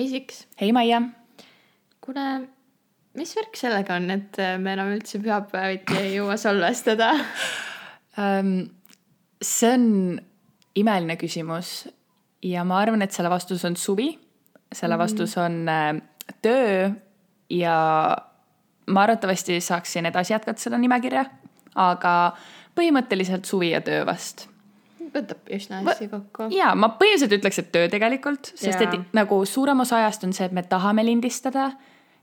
hei Siks, hei Maie. kuule, mis värk sellega on, et me enam üldse pühapäeviti ei jõua salvestada um,? see on imeline küsimus ja ma arvan, et selle vastus on suvi. selle mm. vastus on äh, töö ja ma arvatavasti saaksin edasi jätkata seda nimekirja, aga põhimõtteliselt suvi ja töö vast võtab üsna hästi kokku. ja ma põhiliselt ütleks, et töö tegelikult, sest et nagu suurem osa ajast on see, et me tahame lindistada.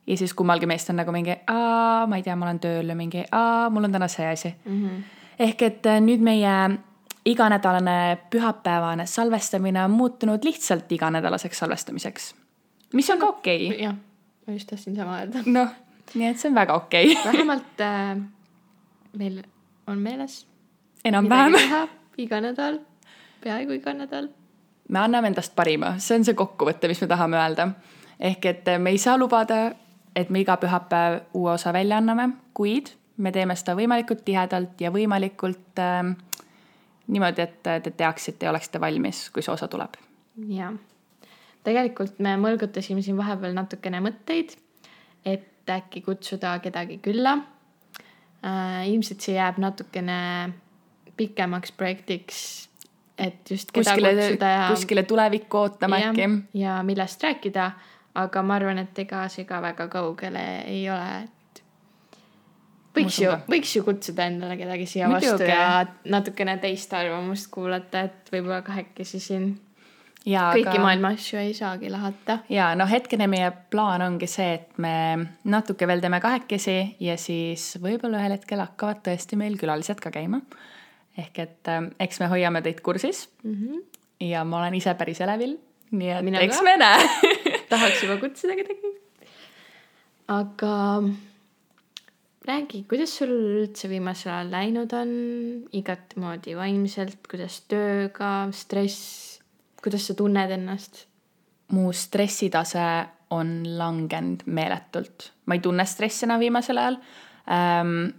ja siis kummalgi meist on nagu mingi, aa, ma ei tea, ma olen tööl ja mingi, mul on täna see asi mm. -hmm. ehk et äh, nüüd meie iganädalane pühapäevane salvestamine on muutunud lihtsalt iganädalaseks salvestamiseks. mis on ka okei okay.. jah, ma just tahtsin sama öelda. noh, nii et see on väga okei okay. vähemalt äh, meil on meeles. enam-vähem iga nädal, peaaegu iga nädal. me anname endast parima, see on see kokkuvõte, mis me tahame öelda. ehk et me ei saa lubada, et me iga pühapäev uue osa välja anname, kuid me teeme seda võimalikult tihedalt ja võimalikult äh, niimoodi, et te teaksite ja oleksite valmis, kui see osa tuleb. jah, tegelikult me mõlgutasime siin vahepeal natukene mõtteid, et äkki kutsuda kedagi külla äh,. ilmselt see jääb natukene pikemaks projektiks, et just kuskile, ja kuskile tulevikku ootama ja, äkki. ja millest rääkida, aga ma arvan, et ega see ka väga kaugele ei ole, et võiks ju, võiks ju kutsuda endale kedagi siia Muidugi. vastu ja natukene teist arvamust kuulata, et võib-olla kahekesi siin ja, kõiki aga... maailma asju ei saagi lahata. ja noh, hetkene meie plaan ongi see, et me natuke veel teeme kahekesi ja siis võib-olla ühel hetkel hakkavad tõesti meil külalised ka käima ehk et äh, eks me hoiame teid kursis mm. -hmm. ja ma olen ise päris elevil, nii et Mina eks ka. me näe tahaks juba kutsuda kedagi. aga räägi, kuidas sul üldse viimasel ajal läinud on, igat moodi vaimselt, kuidas tööga, stress, kuidas sa tunned ennast? mu stressitase on langenud meeletult, ma ei tunne stressi enam viimasel ajal ähm,.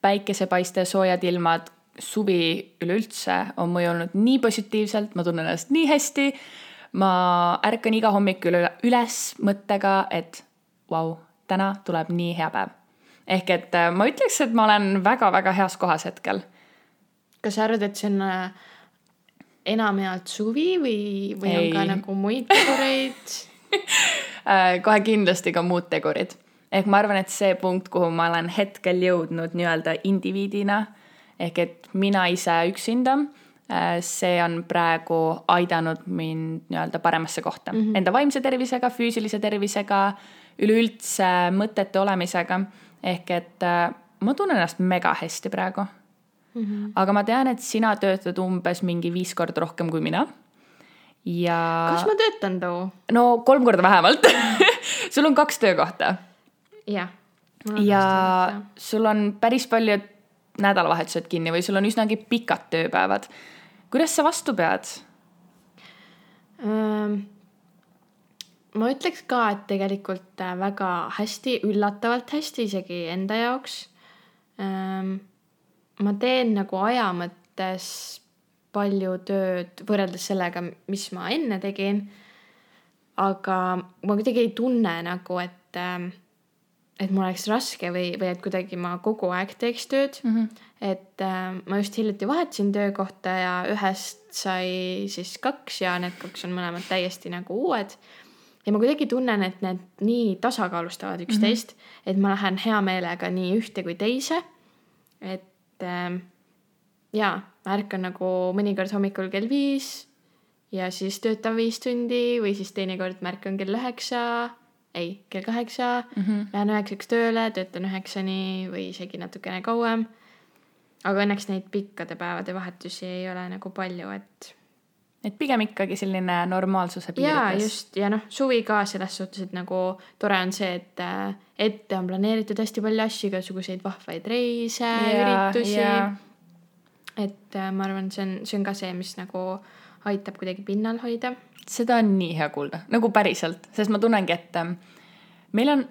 päikesepaiste, soojad ilmad, suvi üleüldse on mõjunud nii positiivselt, ma tunnen ennast nii hästi. ma ärkan iga hommik üle, üles mõttega, et vau, täna tuleb nii hea päev. ehk et äh, ma ütleks, et ma olen väga-väga heas kohas hetkel. kas sa arvad, et see on äh, enamjaolt suvi või, või Ei. on ka nagu muid tegureid äh, kohe kindlasti ka muud tegurid ehk ma arvan, et see punkt, kuhu ma olen hetkel jõudnud nii-öelda indiviidina ehk et mina ise üksinda, äh, see on praegu aidanud mind nii-öelda paremasse kohta mm -hmm. enda vaimse tervisega, füüsilise tervisega, üleüldse mõtete olemisega. ehk et äh, ma tunnen ennast mega hästi praegu mm. -hmm. aga ma tean, et sina töötad umbes mingi viis korda rohkem kui mina. ja. kas ma töötan too? no kolm korda vähemalt sul on kaks töökohta. jah. ja sul on päris palju nädalavahetused kinni või sul on üsnagi pikad tööpäevad. kuidas sa vastu pead ähm,? ma ütleks ka, et tegelikult äh, väga hästi, üllatavalt hästi isegi enda jaoks ähm,. ma teen nagu aja mõttes palju tööd võrreldes sellega, mis ma enne tegin. aga ma kuidagi ei tunne nagu, et ähm, et mul oleks raske või, või et kuidagi ma kogu aeg teeks tööd mm. -hmm. et äh, ma just hiljuti vahetasin töökohta ja ühest sai siis kaks ja need kaks on mõlemad täiesti nagu uued. ja ma kuidagi tunnen, et need nii tasakaalustavad üksteist mm, -hmm. et ma lähen hea meelega nii ühte kui teise. et äh, jaa, ma ärkan nagu mõnikord hommikul kell viis ja siis töötan viis tundi või siis teinekord ma ärkan kell üheksa ei, kell kaheksa mm, -hmm. lähen üheksaks tööle, töötan üheksani või isegi natukene kauem. aga õnneks neid pikkade päevade vahetusi ei ole nagu palju, et. et pigem ikkagi selline normaalsuse piirides. jaa, just ja noh, suvi ka selles suhtes, et nagu tore on see, et äh, ette on planeeritud hästi palju asju, igasuguseid vahvaid reise üritusi et äh, ma arvan, see on, see on ka see, mis nagu aitab kuidagi pinnal hoida. Seda on nii hea kuulda, nagu päriselt, sest ma tunnengi, et ähm, meil on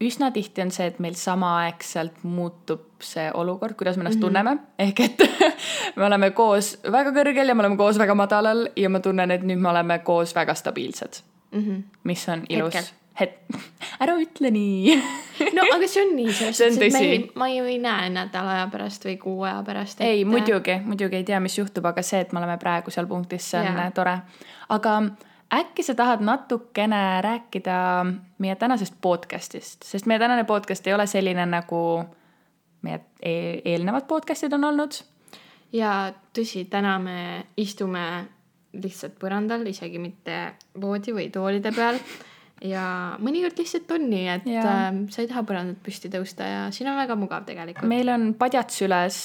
üsna tihti on see, et meil samaaegselt muutub see olukord, kuidas me ennast mm -hmm. tunneme, ehk et me oleme koos väga kõrgel ja me oleme koos väga madalal ja ma tunnen, et nüüd me oleme koos väga stabiilsed. Mhm. mis on ilus Het-, ära ütle nii no aga see on nii, et me tõsi. ei, ma ju ei näe nädala aja pärast või kuu aja pärast. ei, muidugi, muidugi ei tea, mis juhtub, aga see, et me oleme praegu seal punktis, see on yeah. tore. aga äkki sa tahad natukene rääkida meie tänasest podcast'ist, sest meie tänane podcast ei ole selline, nagu meie e eelnevad podcast'id on olnud. ja tõsi, täna me istume lihtsalt põrandal, isegi mitte voodi või toolide peal. ja mõnikord lihtsalt on nii, et Jaa. äh, sa ei taha põrandalt püsti tõusta ja siin on väga mugav tegelikult. meil on padjad süles,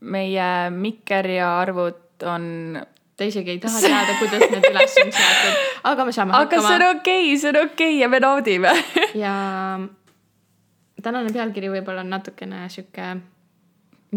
meie mikker ja arvud on, ta isegi ei taha teada, kuidas need üles on seatud, aga me saame aga see on hakkama. okei okay,, see on okei okay ja me naudime. ja tänane pealkiri võib-olla on natukene sihuke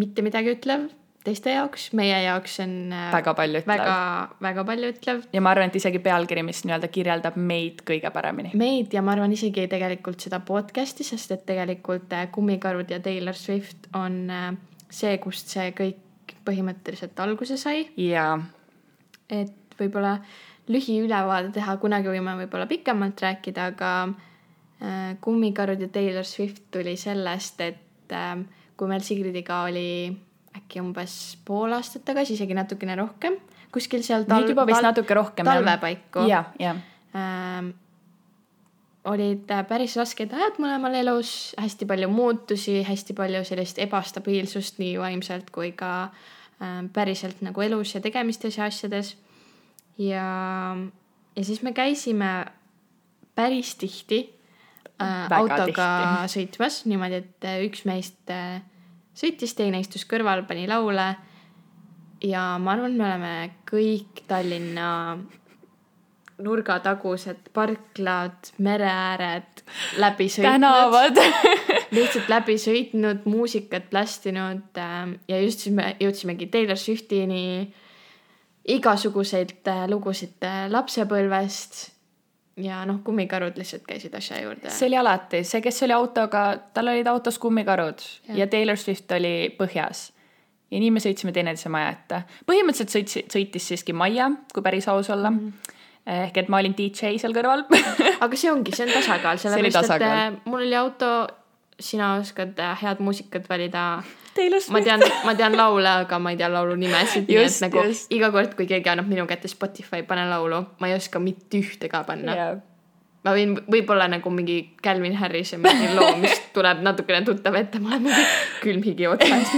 mitte midagi ütlev teiste jaoks, meie jaoks on äh, väga palju ütlev väga, väga palju ütlev ja ma arvan, et isegi pealkiri, mis nii-öelda kirjeldab meid kõige paremini. meid ja ma arvan isegi tegelikult seda podcast'i, sest et tegelikult äh, Kummikarud ja Taylor Swift on äh, see, kust see kõik põhimõtteliselt alguse sai. jaa, et võib-olla lühiülevaade teha, kunagi võime võib-olla pikemalt rääkida, aga Kummikarud ja Taylor Swift tuli sellest, et kui meil Sigridiga oli äkki umbes pool aastat tagasi, isegi natukene rohkem, kuskil seal nüüd juba vist natuke rohkem. talve paiku jah, jah. ähm, olid äh, päris rasked ajad mõlemal elus, hästi palju muutusi, hästi palju sellist ebastabiilsust nii vaimselt kui ka ähm, päriselt nagu elus ja tegemistes ja asjades. ja, ja siis me käisime päris tihti äh, Väga autoga sõitmas niimoodi, et äh, üks meist äh, sõitis, teine istus kõrval, pani laule. ja ma arvan, me oleme kõik Tallinna nurgatagused parklad, mereääred läbi sõitnud, tänavad. lihtsalt läbi sõitnud, muusikat lästinud ähm, ja just siis me jõudsimegi Taylor Swiftini igasuguseid äh, lugusid äh, lapsepõlvest. Ja noh, kummikarud lihtsalt käisid asja juurde. see oli alati, see, kes oli autoga, tal olid autos kummikarud ja, ja Taylor Swift oli põhjas. ja nii me sõitsime teineteise maja ette. põhimõtteliselt sõits, sõitis siiski Maia, kui päris aus olla mm. -hmm. ehk et ma olin DJ seal kõrval aga see ongi, see on tasakaal, sellepärast et äh, mul oli auto, sina oskad äh, head muusikat valida ma tean, ma tean laule, aga ma ei tea laulu nimesid, nii et nagu just. iga kord, kui keegi annab minu kätte Spotify, pane laulu, ma ei oska mitte ühte ka panna yeah.. Ma võin võib-olla nagu mingi Calvin Harrise mingi loo, mis tuleb natukene tuttav ette, mul on mingi külm higi otsas.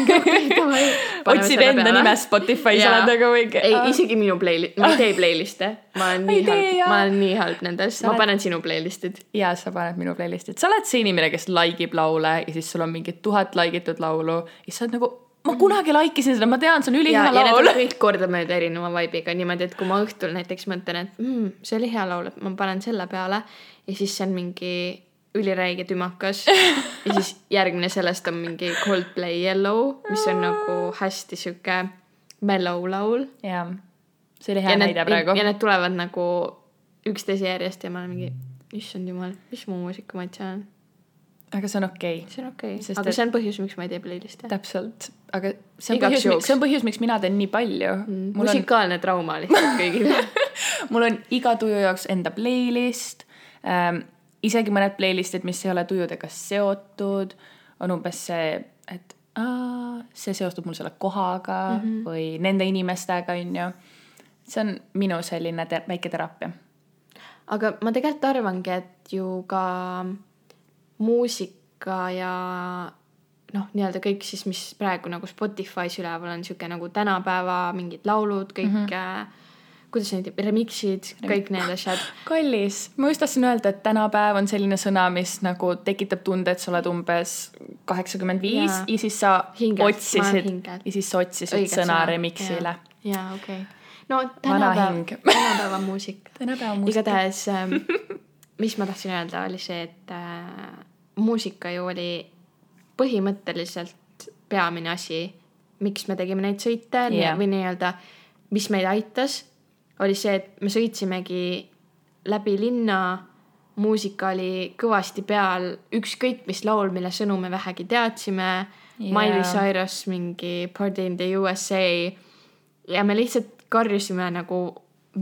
otsid enda nime Spotify's, oled nagu mingi. ei, isegi minu playlist, ma ei tee playlist'e, ma olen nii halb, ma olen nii halb nendes, ma panen sinu playlist'id. ja sa paned minu playlist'i, et sa oled see inimene, kes like ib laule ja siis sul on mingi tuhat like itud laulu ja siis sa oled nagu, ma kunagi like isin seda, ma tean, see on ülihea laul kõik kordamööda erineva vibe'iga niimoodi, et kui ma õhtul näiteks mõtlen, et mm, see oli hea laul, et ma panen selle peale ja siis see on mingi üliräige tümakas ja siis järgmine sellest on mingi Coldplay Yellow, mis on nagu hästi sihuke mellow laul. jah, see oli hea näide, praegu ja. need tulevad nagu üksteise järjest ja ma olen mingi, issand jumal, mis mu muusikamaitse on. Aga see on okei okay.. see on okei okay., aga et- see on põhjus, miks ma ei tee playlist'e. täpselt, aga see on Igaks põhjus, see on põhjus, miks mina teen nii palju mm,. mul on, musikaalne trauma lihtsalt kõigile mul on iga tuju jaoks enda playlist ähm,. isegi mõned playlist'id, mis ei ole tujudega seotud, on umbes see, et aa, see seostub mul selle kohaga mm -hmm. või nende inimestega, onju. see on minu selline te väike teraapia. aga ma tegelikult arvangi, et ju ka muusika ja noh, nii-öelda kõik siis, mis praegu nagu Spotify's üleval on, sihuke nagu tänapäeva mingid laulud, kõik mm, -hmm. kuidas neid, remix'id, kõik need asjad. kallis, ma just tahtsin öelda, et tänapäev on selline sõna, mis nagu tekitab tunde, et sa oled umbes kaheksakümmend viis ja siis sa Hingelt, otsisid ja siis sa otsisid Õiget sõna sõna, remix'ile. jaa, okei okay.. no tänapäev hing., tänapäeva muusika. tänapäeva muusika. igatahes ähm, mis ma tahtsin öelda, oli see, et äh, muusika ju oli põhimõtteliselt peamine asi, miks me tegime neid sõite yeah. või nii-öelda, mis meid aitas, oli see, et me sõitsimegi läbi linna, muusika oli kõvasti peal, ükskõik mis laul, mille sõnu me vähegi teadsime yeah.. Miley Cyrus mingi Party in the USA ja me lihtsalt karjusime nagu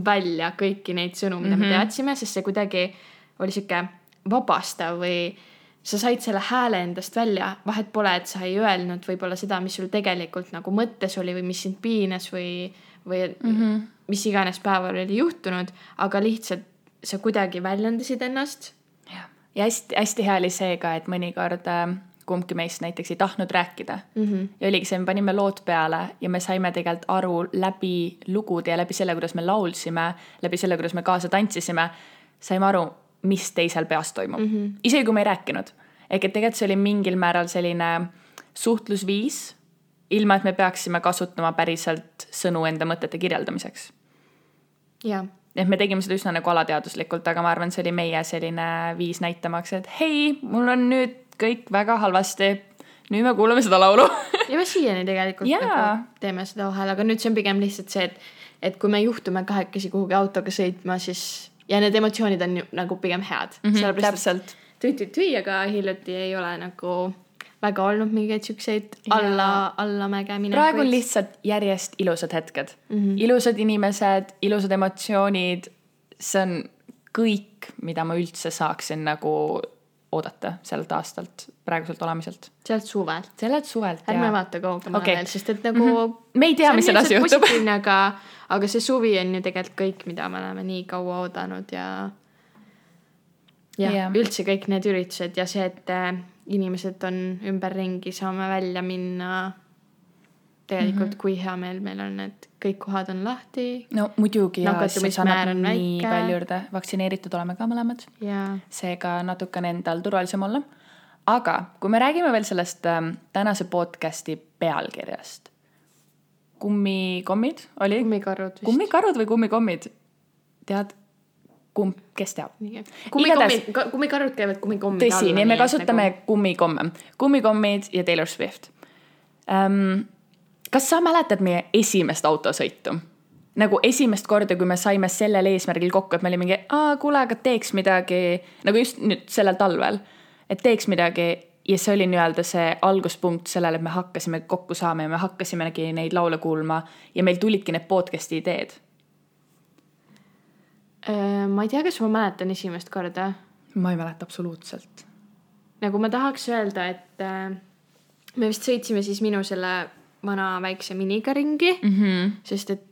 välja kõiki neid sõnu, mida mm -hmm. me teadsime, sest see kuidagi oli sihuke vabastav või sa said selle hääle endast välja, vahet pole, et sa ei öelnud võib-olla seda, mis sul tegelikult nagu mõttes oli või mis sind piinas või, või mm -hmm. mis iganes päeval oli juhtunud, aga lihtsalt sa kuidagi väljendasid ennast. ja hästi-hästi hea oli see ka, et mõnikord äh, kumbki meist näiteks ei tahtnud rääkida mm. -hmm. ja oligi see, me panime lood peale ja me saime tegelikult aru läbi lugude ja läbi selle, kuidas me laulsime, läbi selle, kuidas me kaasa tantsisime, saime aru, mis teisel peas toimub mm. -hmm. isegi kui me ei rääkinud. ehk et tegelikult see oli mingil määral selline suhtlusviis, ilma et me peaksime kasutama päriselt sõnu enda mõtete kirjeldamiseks. jah et me tegime seda üsna nagu alateaduslikult, aga ma arvan, see oli meie selline viis näitamaks, et hei, mul on nüüd kõik väga halvasti. nüüd me kuulame seda laulu ja me siiani tegelikult yeah. nagu teeme seda vahel, aga nüüd see on pigem lihtsalt see, et, et kui me juhtume kahekesi kuhugi autoga sõitma, siis ja need emotsioonid on ju nagu pigem head mm. -hmm, täpselt. tüi-tüi-tüi, aga hiljuti ei ole nagu väga olnud mingeid siukseid alla, allamäge minekuid. praegu on lihtsalt järjest ilusad hetked mm, -hmm. ilusad inimesed, ilusad emotsioonid. see on kõik, mida ma üldse saaksin nagu oodata sellelt aastalt, praeguselt olemiselt. sealt suvelt. sellelt suvelt, jaa. ärme vaata kaugemale okay. veel, sest et nagu mm. -hmm. me ei tea, mis edasi juhtub. aga, aga see suvi on ju tegelikult kõik, mida me oleme nii kaua oodanud ja. jah yeah., üldse kõik need üritused ja see, et äh, inimesed on ümberringi, saame välja minna tegelikult mm -hmm. kui hea meel meil on, et kõik kohad on lahti. no muidugi ja siis annab nii väike. palju juurde, vaktsineeritud oleme ka mõlemad. seega natukene endal turvalisem olla. Aga kui me räägime veel sellest äh, tänase podcast'i pealkirjast. kummikommid oli? kummikarud vist. kummikarud või kummikommid? tead, kumb, kes teab? kummikommid, kummikarud käivad kummikommide alla. tõsi, nii me kasutame nagu... kummikomme, kummikommid ja Taylor Swift um, kas sa mäletad meie esimest autosõitu? nagu esimest korda, kui me saime sellel eesmärgil kokku, et me olime mingi, aa, kuule, aga teeks midagi, nagu just nüüd sellel talvel, et teeks midagi ja see oli nii-öelda see alguspunkt sellele, et me hakkasime kokku saama ja me hakkasimegi neid laule kuulma ja meil tulidki need podcast'i ideed. Äh, ma ei tea, kas ma mäletan esimest korda. ma ei mäleta absoluutselt. nagu ma tahaks öelda, et äh, me vist sõitsime siis minu selle vana väikse miniga ringi mm, -hmm. sest et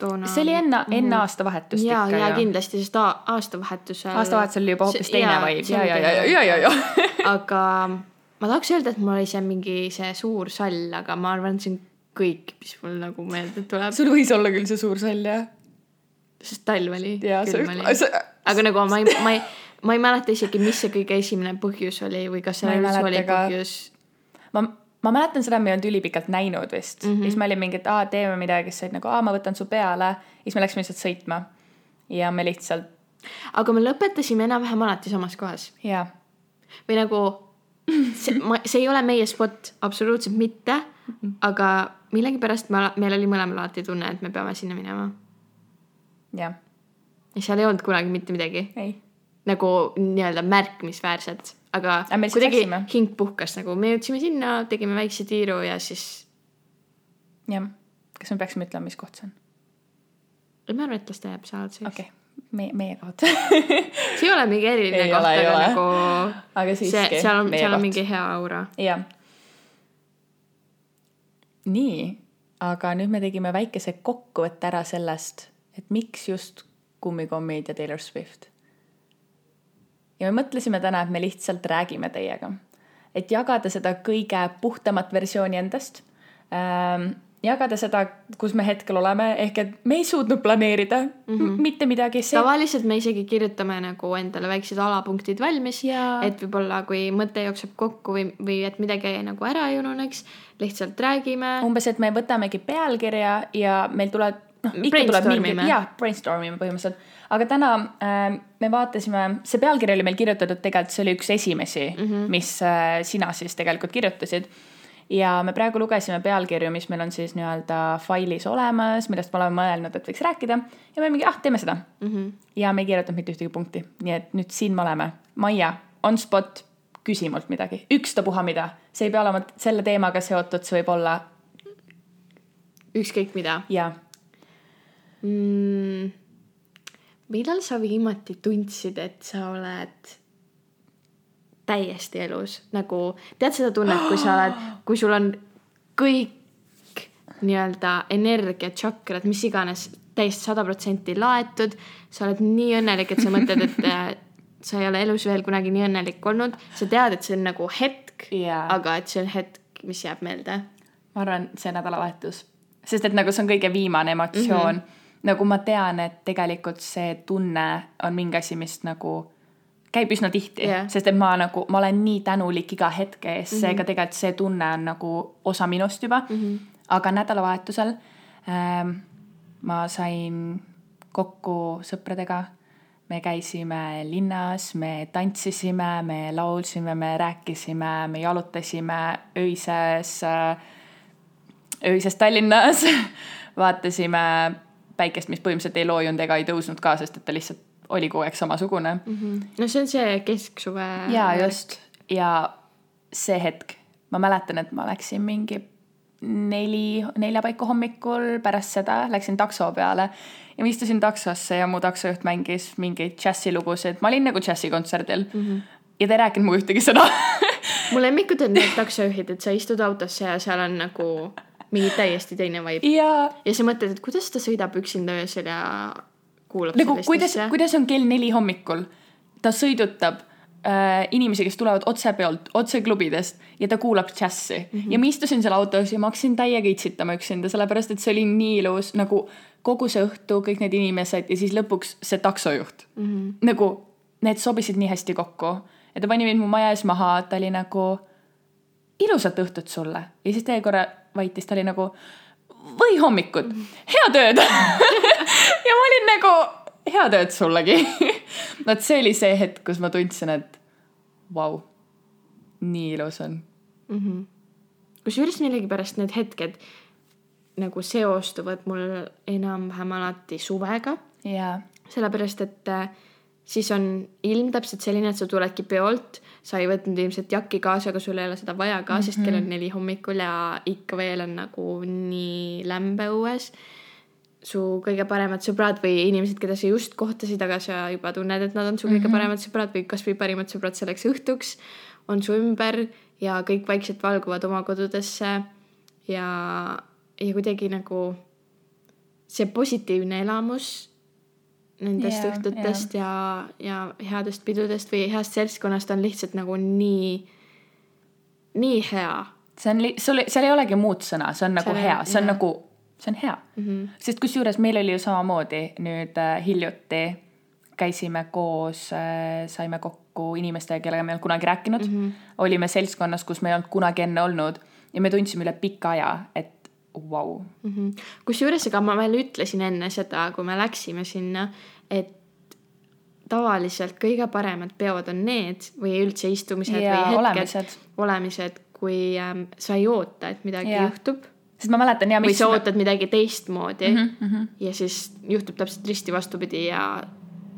toona. see oli enne, enne aastavahetust ja, ikka. ja kindlasti, sest aastavahetusel. aastavahetusel oli juba hoopis teine vibe ja, ja, ja, ja, ja, ja. aga ma tahaks öelda, et mul oli see mingi see suur sall, aga ma arvan, et see on kõik, mis mul nagu meelde tuleb. sul võis olla küll see suur sall, jah. sest talv oli. aga nagu ma ei, ma ei, ma ei mäleta isegi, mis see kõige esimene põhjus oli või kas seal üldse oli põhjus. ma ma mäletan seda, me ei olnud ülipikalt näinud vist mm. -hmm. ja siis me olime mingi, et aa, teeme midagi, siis olid nagu, aa, ma võtan su peale. siis me läksime lihtsalt sõitma. ja me lihtsalt. aga me lõpetasime enam-vähem alati samas kohas. jaa. või nagu, see, ma, see ei ole meie spot, absoluutselt mitte mm. -hmm. aga millegipärast me, meil oli mõlemal alati tunne, et me peame sinna minema. jah. ja seal ei olnud kunagi mitte midagi. nagu nii-öelda märkimisväärset aga kuidagi hing puhkas nagu, me jõudsime sinna, tegime väikse tiiru ja siis. jah, kas me peaksime ütlema, mis koht see on? ma arvan, et las ta jääb seal sees. okei okay., meie, meie koht see ei ole mingi eriline koht, aga ole. nagu. aga siiski. seal on, seal on mingi hea aura. jah. nii, aga nüüd me tegime väikese kokkuvõtte ära sellest, et miks just kummikommid ja Taylor Swift ja me mõtlesime täna, et me lihtsalt räägime teiega. et jagada seda kõige puhtamat versiooni endast ähm,. jagada seda, kus me hetkel oleme, ehk et me ei suutnud planeerida mm -hmm. mitte midagi see.... tavaliselt me isegi kirjutame nagu endale väiksed alapunktid valmis ja..., et võib-olla kui mõte jookseb kokku või, või et midagi nagu ära ei ununeks, lihtsalt räägime. umbes, et me võtamegi pealkirja ja meil tuleb noh, ikka tuleb mingi, jah, brainstorm ime põhimõtteliselt aga täna äh, me vaatasime, see pealkiri oli meil kirjutatud, tegelikult see oli üks esimesi mm, -hmm. mis äh, sina siis tegelikult kirjutasid. ja me praegu lugesime pealkirju, mis meil on siis nii-öelda failis olemas, millest me oleme mõelnud, et võiks rääkida. ja me mingi, ah, teeme seda mm. -hmm. ja me ei kirjutanud mitte ühtegi punkti, nii et nüüd siin me oleme. Maia, on spot, küsi mult midagi, ükstapuha mida, see ei pea olema selle teemaga seotud, see võib olla. ükskõik mida. jaa mm,. millal sa viimati tundsid, et sa oled täiesti elus, nagu tead seda tunnet, kui sa oled, kui sul on kõik nii-öelda energia, tšakrad, mis iganes täiesti sada protsenti laetud, sa oled nii õnnelik, et sa mõtled, et äh, sa ei ole elus veel kunagi nii õnnelik olnud, sa tead, et see on nagu hetk Jaa. aga et see on hetk, mis jääb meelde. ma arvan, see nädalavahetus, sest et nagu see on kõige viimane emotsioon mm. -hmm. Nagu ma tean, et tegelikult see tunne on mingi asi, mis nagu käib üsna tihti Jah. sest et ma nagu, ma olen nii tänulik iga hetke eest mm, -hmm. seega tegelikult see tunne on nagu osa minust juba mm. -hmm. aga nädalavahetusel ähm, ma sain kokku sõpradega, me käisime linnas, me tantsisime, me laulsime, me rääkisime, me jalutasime öises äh, öises Tallinnas vaatasime päikest, mis põhimõtteliselt ei loojunud ega ei tõusnud ka, sest et ta lihtsalt oli kogu aeg samasugune mm. -hmm. no see on see kesksuve. ja just, ja see hetk, ma mäletan, et ma läksin mingi neli, nelja paiku hommikul pärast seda läksin takso peale ja ma istusin taksosse ja mu taksojuht mängis mingeid džässilugusid, ma olin nagu džässikontserdil mm. -hmm. ja ta ei rääkinud mulle ühtegi sõna mu lemmikud on need taksojuhid, et sa istud autosse ja seal on nagu mingi täiesti teine vibe. ja ja sa mõtled, et kuidas ta sõidab üksinda öösel ja kuulab nagu kuidas, kuidas on kell neli hommikul, ta sõidutab äh, inimesi, kes tulevad otse peolt, otse klubidest ja ta kuulab džässi mm. -hmm. ja ma istusin seal autos ja ma hakkasin täiega itsitama üksinda, sellepärast et see oli nii ilus, nagu kogu see õhtu, kõik need inimesed ja siis lõpuks see taksojuht mm. -hmm. nagu need sobisid nii hästi kokku ja ta pani mind mu maja ees maha, ta oli nagu ilusat õhtut sulle ja siis ta jäi korra vaikis, ta oli nagu või hommikut, head ööd ja ma olin nagu head ööd sullegi. vot see oli see hetk, kus ma tundsin, et vau, nii ilus on. kusjuures millegipärast need hetked nagu seostuvad mul enam-vähem alati suvega, jaa, sellepärast et äh, siis on ilm täpselt selline, et sa tuledki peolt, sa ei võtnud ilmselt jakki kaasa, aga sul ei ole seda vaja ka mm, -hmm. sest kell on neli hommikul ja ikka veel on nagu nii lämbe õues. su kõige paremad sõbrad või inimesed, keda sa just kohtasid, aga sa juba tunned, et nad on su kõige mm -hmm. paremad sõbrad või kasvõi parimad sõbrad selleks õhtuks, on su ümber ja kõik vaikselt valguvad oma kodudesse ja, ja kuidagi nagu see positiivne elamus nendest yeah, õhtutest yeah. ja, ja headest pidudest või heast seltskonnast on lihtsalt nagu nii, nii hea see on, sul, seal ei olegi muud sõna, see on nagu Seal ei- hea, see on nagu, see on hea mm. -hmm. sest kusjuures meil oli ju samamoodi nüüd äh, hiljuti käisime koos äh,, saime kokku inimestega, kellega me ei olnud kunagi rääkinud mm. -hmm. olime seltskonnas, kus me ei olnud kunagi enne olnud ja me tundsime üle pika aja, et vau wow.. mm -hmm.. kusjuures, ega ma veel ütlesin enne seda, kui me läksime sinna, et tavaliselt kõige paremad peod on need või üldse istumised Ja või hetked, olemised. olemised, kui ähm, sa ei oota, et midagi Jaa. juhtub sest ma mäletan ja või sa ootad midagi teistmoodi mm mhm. ja siis juhtub täpselt risti vastupidi ja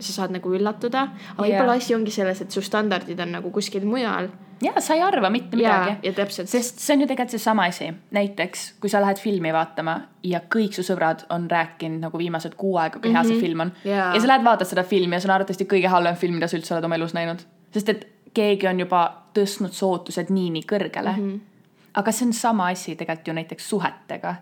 sa saad nagu üllatuda. aga võib-olla asi ongi selles, et su standardid on nagu kuskil mujal. Ja sa ei arva mitte midagi,. ja täpselt. sest see on ju tegelikult seesama asi, näiteks kui sa lähed filmi vaatama ja kõik su sõbrad on rääkinud nagu viimased kuu aega, kui hea see film on Jaa. ja sa lähed vaatad seda filmi ja see on arvatavasti kõige halvem film, mida sa üldse oled oma elus näinud, sest et keegi on juba tõstnud su ootused nii-nii kõrgele mm. -hmm. aga see on sama asi tegelikult ju näiteks suhetega.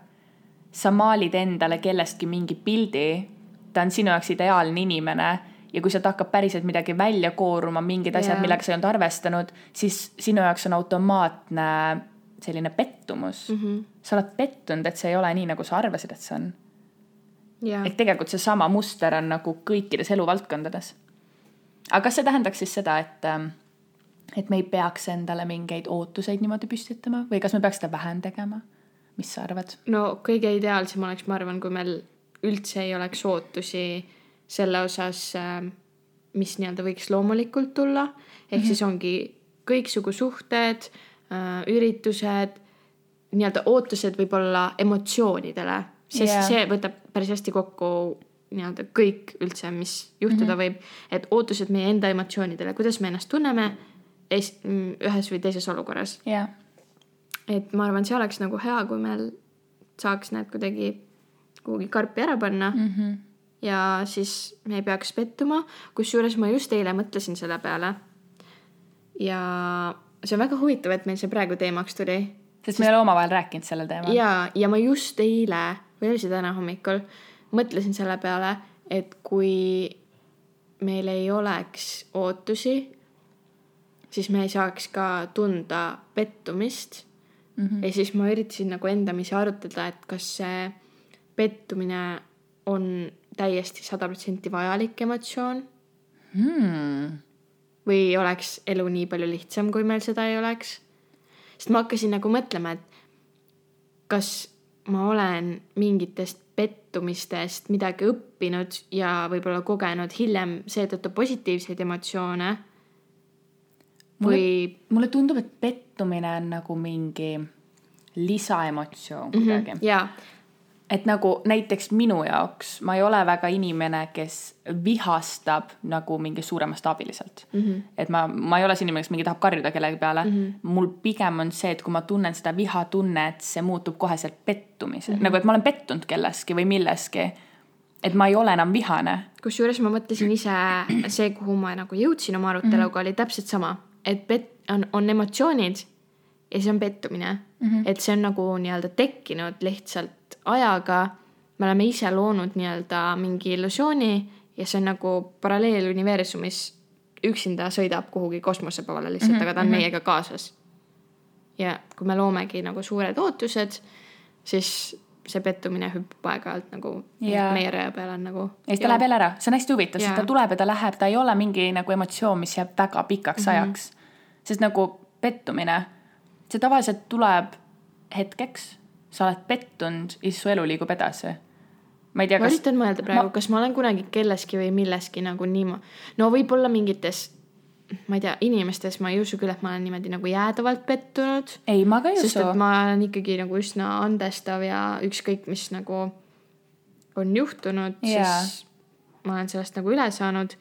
sa maalid endale kellestki mingi pildi, ta on sinu jaoks ideaalne inimene ja kui sealt hakkab päriselt midagi välja kooruma, mingid asjad Jaa. millega sa ei olnud arvestanud, siis sinu jaoks on automaatne selline pettumus mm. -hmm. sa oled pettunud, et see ei ole nii, nagu sa arvasid, et see on. ja ehk tegelikult seesama muster on nagu kõikides eluvaldkondades. aga kas see tähendaks siis seda, et, et me ei peaks endale mingeid ootuseid niimoodi püstitama või kas me peaks seda vähem tegema? mis sa arvad? no kõige ideaalsem oleks, ma arvan, kui meil üldse ei oleks ootusi selle osas, mis nii-öelda võiks loomulikult tulla. ehk mm -hmm. siis ongi kõiksugu suhted, üritused, nii-öelda ootused võib-olla emotsioonidele, sest yeah. see võtab päris hästi kokku nii-öelda kõik üldse, mis juhtuda mm -hmm. võib. et ootused meie enda emotsioonidele, kuidas me ennast tunneme es- ühes või teises olukorras jah, et ma arvan, see oleks nagu hea, kui meil saaks need kuidagi kuhugi karpi ära panna mm. -hmm. Ja siis me ei peaks pettuma, kusjuures ma just eile mõtlesin selle peale. ja see on väga huvitav, et meil see praegu teemaks tuli sest me ei ole omavahel rääkinud sellel teemal. ja, ja ma just eile või oli see täna hommikul mõtlesin selle peale, et kui meil ei oleks ootusi, siis me ei saaks ka tunda pettumist mm. -hmm. ja siis ma üritasin nagu endamisi arutada, et kas see pettumine on täiesti sada protsenti vajalik emotsioon Hmm. või oleks elu nii palju lihtsam, kui meil seda ei oleks. sest ma hakkasin nagu mõtlema, et kas ma olen mingitest pettumistest midagi õppinud ja võib-olla kogenud hiljem seetõttu positiivseid emotsioone või mulle tundub, et pettumine on nagu mingi lisaemotsioon kuidagi mm. -hmm. jaa, et nagu näiteks minu jaoks ma ei ole väga inimene, kes vihastab nagu mingi suure mastaabiliselt mm. -hmm. et ma, ma ei ole see inimene, kes mingi tahab karjuda kellegi peale mm. -hmm. mul pigem on see, et kui ma tunnen seda vihatunnet, see muutub koheselt pettumiseks mm, -hmm. nagu et ma olen pettunud kelleski või milleski. et ma ei ole enam vihane. kusjuures ma mõtlesin ise, see, kuhu ma nagu jõudsin oma aruteluga mm, -hmm. oli täpselt sama, et pet-, on, on emotsioonid ja see on pettumine mm. -hmm. et see on nagu nii-öelda tekkinud lihtsalt ajaga. me oleme ise loonud nii-öelda mingi illusiooni ja see on nagu paralleeluniversumis üksinda sõidab kuhugi kosmose poole lihtsalt mm, -hmm. aga ta on meiega kaasas. ja kui me loomegi nagu suured ootused, siis see pettumine hüppab aeg-ajalt nagu Jaa. meie rea peale on nagu. ja siis ta läheb jälle ära, see on hästi huvitav, sest ta tuleb ja ta läheb, ta ei ole mingi nagu emotsioon, mis jääb väga pikaks mm -hmm. ajaks. sest nagu pettumine, see tavaliselt tuleb hetkeks, sa oled pettunud ja siis su elu liigub edasi. ma ei tea, ma kas, üritan mõelda praegu, kas ma olen kunagi kelleski või milleski nagu niimoodi, no võib-olla mingites, ma ei tea, inimestes ma ei usu küll, et ma olen niimoodi nagu jäädavalt pettunud. ei, ma ka ei sest usu et. ma olen ikkagi nagu üsna andestav ja ükskõik, mis nagu on juhtunud Jaa. siis ma olen sellest nagu üle saanud.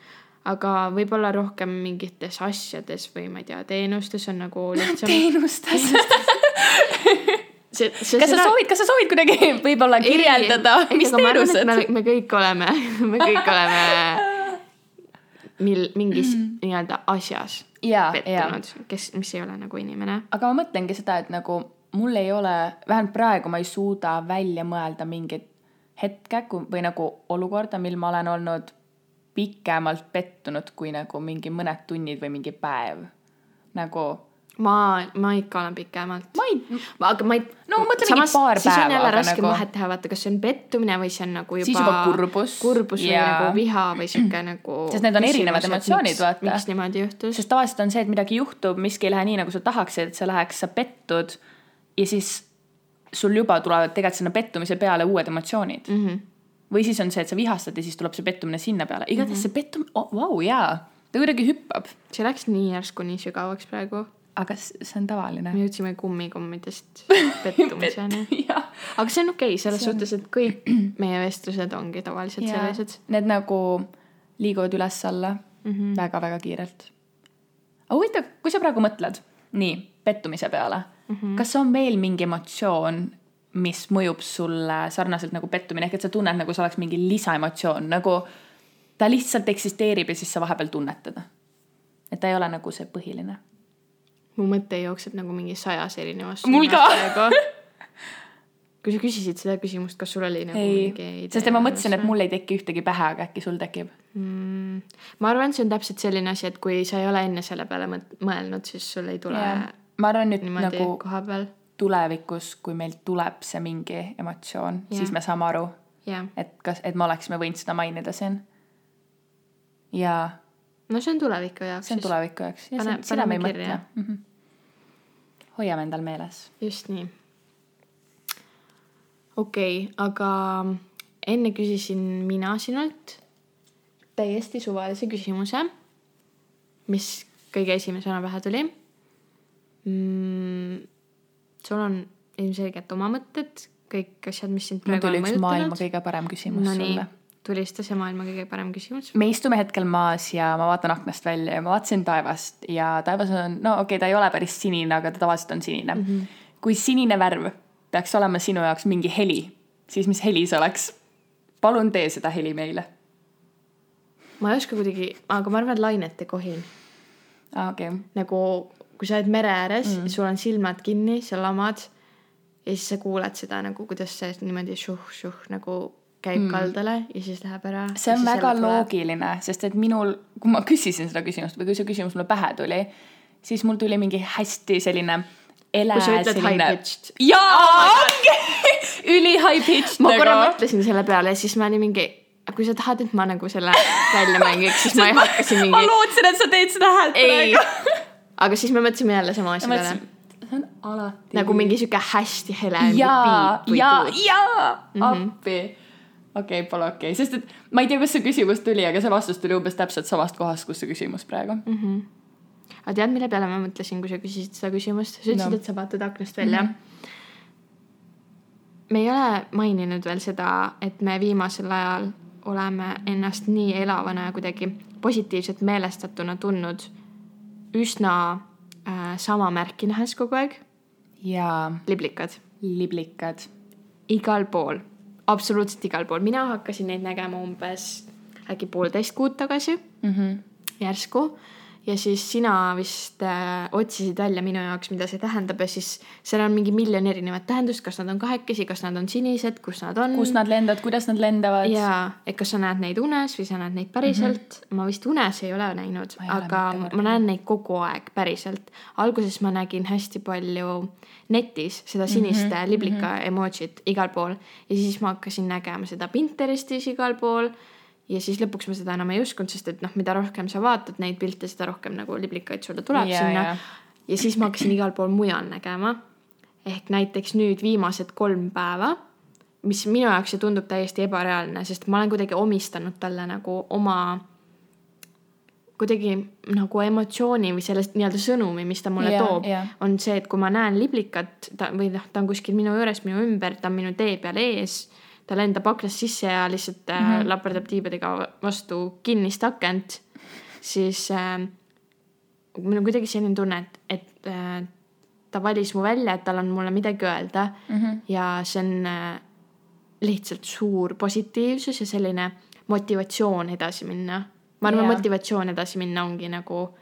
aga võib-olla rohkem mingites asjades või ma ei tea, teenustes on nagu lihtsam. teenustes. see, see kas sa soovid, kas sa soovid kuidagi võib-olla kirjeldada, mis teenused? me, me kõik oleme, me kõik oleme mil mingis mm. nii-öelda asjas jaa. pettunud, kes, mis ei ole nagu inimene. aga ma mõtlengi seda, et nagu mul ei ole, vähemalt praegu ma ei suuda välja mõelda mingit hetke kui- või nagu olukorda, mil ma olen olnud pikemalt pettunud kui nagu mingi mõned tunnid või mingi päev. nagu ma, ma ikka olen pikemalt. ma ei, aga ma ei. No ma mõtlen mingi paar siis on päeva, jälle raske nagu- vahet teha, vaata, kas see on pettumine või see on nagu juba. Siis juba kurbus. kurbus või Jaa. nagu viha või sihuke nagu. Sest need on erinevad emotsioonid, vaata. miks niimoodi juhtus? sest tavaliselt on see, et midagi juhtub, miski ei lähe nii, nagu sa tahaksid, et see läheks, sa pettud ja siis sul juba tulevad tegelikult sinna pettumise peale uued emotsioonid mm. -hmm. või siis on see, et sa vihastad ja siis tuleb see pettumine sinna peale. igatahes mm -hmm. see pettumine oh,, vau, jaa, ta kuidagi hüppab. see läks nii järsku nii sügavaks praegu. Aga see on tavaline me. jõudsime kummikommidest pettumiseni. aga see on okei okay, selles on... suhtes, et kõik meie vestlused ongi tavaliselt Jaa. sellised. need nagu liiguvad üles-alla mm -hmm. väga-väga kiirelt. aga huvitav, kui sa praegu mõtled, nii, pettumise peale mm, -hmm. kas on veel mingi emotsioon, mis mõjub sulle sarnaselt nagu pettumine, ehk et sa tunned, nagu see oleks mingi lisaemotsioon, nagu ta lihtsalt eksisteerib ja siis sa vahepeal tunnetad. et ta ei ole nagu see põhiline. Mu mõte jookseb nagu mingi sajas erinevas Mul ka. kui sa küsisid seda küsimust, kas sul oli nagu ei mingi, sest et ma mõtlesin, et mul ei teki ühtegi pähe, aga äkki sul tekib. mm,. ma arvan, see on täpselt selline asi, et kui sa ei ole enne selle peale mõelnud, siis sul ei tule Jaa. ma arvan nüüd nagu tulevikus, kui meil tuleb see mingi emotsioon, siis me saame aru, et kas, et me oleksime võinud seda mainida siin. ja no see on tuleviku jaoks. see on tuleviku jaoks. Pane- seda me ei mõtle. Hoiame endal meeles. just nii. okei okay,, aga enne küsisin mina sinult täiesti suvalise küsimuse, mis kõige esimesena pähe tuli mm,. sul on ilmselgelt oma mõtted, kõik asjad, mis sind mul praegu tuli on üks maailma mõjutanud. kõige parem küsimus no sulle., tulista see maailma kõige parem küsimus. me istume hetkel maas ja ma vaatan aknast välja ja ma vaatasin taevast ja taevas on, no okei okay,, ta ei ole päris sinine, aga ta tavaliselt on sinine mm. -hmm. kui sinine värv peaks olema sinu jaoks mingi heli, siis mis heli see oleks? palun tee seda heli meile. ma ei oska kuidagi, aga ma arvan, et lainet ei kohin. aa, okei okay. nagu kui sa oled mere ääres mm., sul on silmad kinni, sa lamad ja siis sa kuuled seda nagu, kuidas see niimoodi šuh-šuh nagu käib mm. kaldale ja siis läheb ära. see on väga loogiline, sest et minul, kui ma küsisin seda küsimust või kui see küsimus mulle pähe tuli, siis mul tuli mingi hästi selline ele. selline... high pitched. jaa oh, okay. üli high pitched. ma nagu. korra mõtlesin selle peale ja siis ma olin mingi kui sa tahad, et ma nagu selle välja mängiks, siis ma ei hakka siin mingi. ma lootsin, et sa teed seda häält praegu. aga siis me mõtlesime jälle sama asja peale. see on alati. nagu mingi sihuke hästi hele. jaa, jaa, jaa, mhm. appi okei okay,, pole okei okay., sest et ma ei tea, kust see küsimus tuli, aga see vastus tuli umbes täpselt samast kohast, kus see küsimus praegu mm. -hmm. aga tead, mille peale ma mõtlesin, kui sa küsisid seda küsimust? sa ütlesid no., et sa vaatad aknast välja mm. -hmm. me ei ole maininud veel seda, et me viimasel ajal oleme ennast nii elavana ja kuidagi positiivselt meelestatuna tundnud üsna äh, sama märki nähes kogu aeg. jaa. liblikad. liblikad. igal pool absoluutselt igal pool, mina hakkasin neid nägema umbes äkki poolteist kuud tagasi. Mm -hmm. järsku ja siis sina vist äh, otsisid välja minu jaoks, mida see tähendab ja siis seal on mingi miljon erinevat tähendust, kas nad on kahekesi, kas nad on sinised, kus nad on. kus nad lendavad, kuidas nad lendavad. ja, et kas sa näed neid unes või sa näed neid päriselt mm. -hmm. ma vist unes ei ole näinud, aga ma näen neid kogu aeg päriselt. alguses ma nägin hästi palju netis seda sinist mm -hmm. liblika mm -hmm. emotsit igal pool ja siis ma hakkasin nägema seda Pinterestis igal pool ja siis lõpuks ma seda enam ei uskunud, sest et noh, mida rohkem sa vaatad neid pilte, seda rohkem nagu liblikaid sulle tuleb yeah, sinna. ja siis ma hakkasin igal pool mujal nägema. ehk näiteks nüüd viimased kolm päeva, mis minu jaoks see tundub täiesti ebareaalne, sest ma olen kuidagi omistanud talle nagu oma kuidagi nagu emotsiooni või sellest nii-öelda sõnumi, mis ta mulle yeah, toob on see, et kui ma näen liblikat ta või noh, ta on kuskil minu juures, minu ümber, ta on minu tee peal ees ta lendab aknast sisse ja lihtsalt mm -hmm. laperdab tiibadega vastu kinnist akent, siis äh, mul on kuidagi selline tunne, et, et äh, ta valis mu välja, et tal on mulle midagi öelda mm -hmm. ja see on äh, lihtsalt suur positiivsus ja selline motivatsioon edasi minna. ma arvan yeah., motivatsioon edasi minna ongi nagu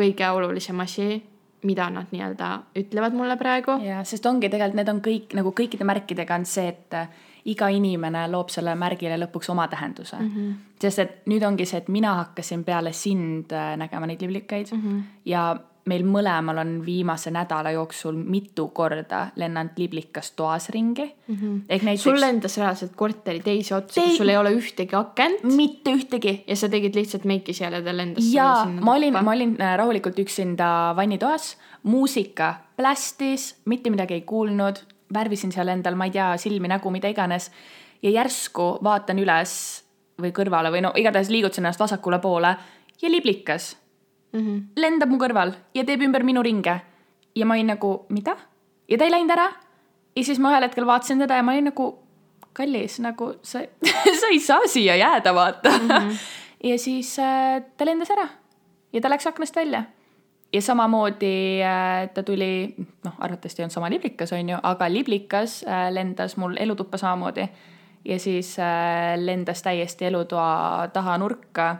kõige olulisem asi, mida nad nii-öelda ütlevad mulle praegu. jaa, sest ongi tegelikult, need on kõik nagu kõikide märkidega on see, et iga inimene loob selle märgile lõpuks oma tähenduse mm. -hmm. sest et nüüd ongi see, et mina hakkasin peale sind äh, nägema neid liblikaid mm -hmm. ja meil mõlemal on viimase nädala jooksul mitu korda lennanud liblikas toas ringi mm. -hmm. näiteks. sul lendas reaalselt korteri teise otsa Teid..., kus sul ei ole ühtegi akent. mitte ühtegi. ja sa tegid lihtsalt meiki seal ja ta lendas. jaa, ma olin, ma olin äh, rahulikult üksinda vannitoas, muusika plästis, mitte midagi ei kuulnud värvisin seal endal, ma ei tea, silmi, nägu, mida iganes. ja järsku vaatan üles või kõrvale või no igatahes liigutasin ennast vasakule poole ja liblikas mm -hmm. lendab mu kõrval ja teeb ümber minu ringe. ja ma olin nagu, mida? ja ta ei läinud ära. ja siis ma ühel hetkel vaatasin teda ja ma olin nagu, kallis, nagu sa sa ei saa siia jääda, vaata mm. -hmm. ja siis äh, ta lendas ära ja ta läks aknast välja ja samamoodi äh, ta tuli, noh, arvatavasti ei olnud sama liblikas, on ju, aga liblikas äh, lendas mul elutuppa samamoodi. ja siis äh, lendas täiesti elutoa taha nurka.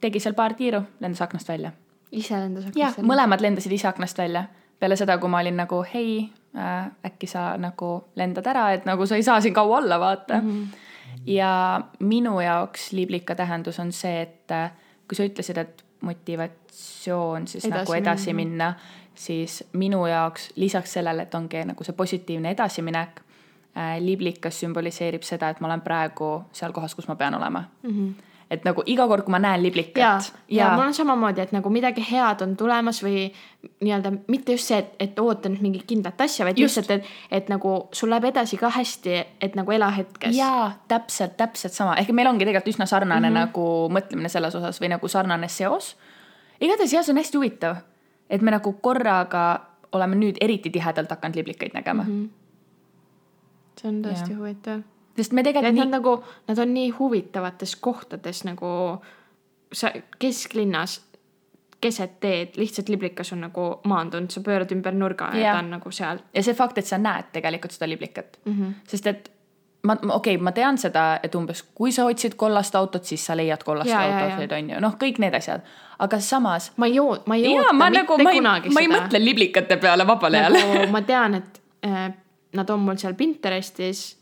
tegi seal paar tiiru, lendas aknast välja. ise lendas aknast ja, välja? mõlemad lendasid ise aknast välja. peale seda, kui ma olin nagu hei äkki sa nagu lendad ära, et nagu sa ei saa siin kaua olla, vaata mm. -hmm. ja minu jaoks liblika tähendus on see, et kui sa ütlesid, et motivatsioon siis edasi nagu edasi minna, minna, siis minu jaoks lisaks sellele, et ongi nagu see positiivne edasiminek äh,, liblikas sümboliseerib seda, et ma olen praegu seal kohas, kus ma pean olema mm. -hmm et nagu iga kord, kui ma näen liblikat. ja, ja., ja mul on samamoodi, et nagu midagi head on tulemas või nii-öelda mitte just see, et, et ootan mingit kindlat asja, vaid just. lihtsalt, et, et nagu sul läheb edasi ka hästi, et nagu ela hetkes. jaa, täpselt, täpselt sama, ehk meil ongi tegelikult üsna sarnane mm -hmm. nagu mõtlemine selles osas või nagu sarnane seos. igatahes jah, see on hästi huvitav, et me nagu korraga oleme nüüd eriti tihedalt hakanud liblikaid nägema mm. -hmm. see on tõesti huvitav sest me tegelikult nii... Nad nagu, nad on nii huvitavates kohtades nagu sa kesklinnas keset teed, lihtsalt liblikas on nagu maandunud, sa pöörad ümber nurga ja, ja ta on nagu seal. ja see fakt, et sa näed tegelikult seda liblikat mm, -hmm. sest et ma, okei okay,, ma tean seda, et umbes kui sa otsid kollast autot, siis sa leiad kollast jaa, autosid, on ju, noh, kõik need asjad. aga samas, ma ei oo-, ma ei oota ma mitte nagu, ma ei, kunagi ma ei seda. mõtle liblikate peale vabal ajal nagu ma tean, et äh, nad on mul seal Pinterestis,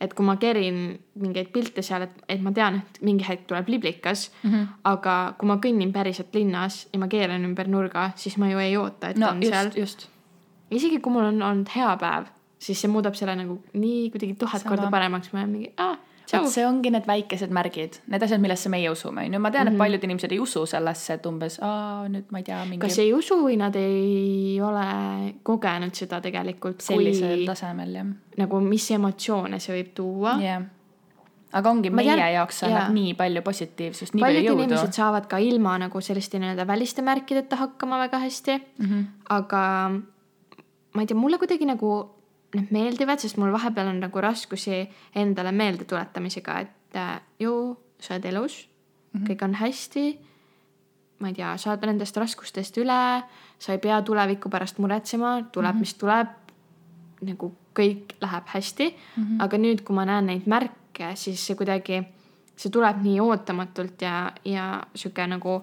et kui ma kerin mingeid pilte seal, et, et ma tean, et mingi hetk tuleb liblikas mm. -hmm. aga kui ma kõnnin päriselt linnas ja ma keeran ümber nurga, siis ma ju ei oota, et no on seal just,. just. isegi kui mul on olnud hea päev, siis see muudab selle nagu nii kuidagi tuhat Sama. korda paremaks, ma olen mingi, aa, vot. see ongi need väikesed märgid, need asjad, millesse meie usume, on ju, ma tean mm, -hmm. et paljud inimesed ei usu sellesse, et umbes, aa, nüüd ma ei tea, mingi kas ei usu või nad ei ole kogenud seda tegelikult, sellisel kui tasemel, jah. nagu mis emotsioone see võib tuua jah. aga ongi, meie tean- jaoks annab jaa. nii palju positiivsust, nii paljud palju jõudu inimesed. saavad ka ilma nagu selliste nii-öelda väliste märkideta hakkama väga hästi mm, Mhm. -hmm. aga ma ei tea, mulle kuidagi nagu need meeldivad, sest mul vahepeal on nagu raskusi endale meeldetuletamisega, et äh, ju sa oled elus mm, -hmm. kõik on hästi. ma ei tea, saad nendest raskustest üle, sa ei pea tuleviku pärast muretsema, tuleb mm, -hmm. mis tuleb. nagu kõik läheb hästi mm, -hmm. aga nüüd, kui ma näen neid märke, siis see kuidagi, see tuleb nii ootamatult ja, ja sihuke nagu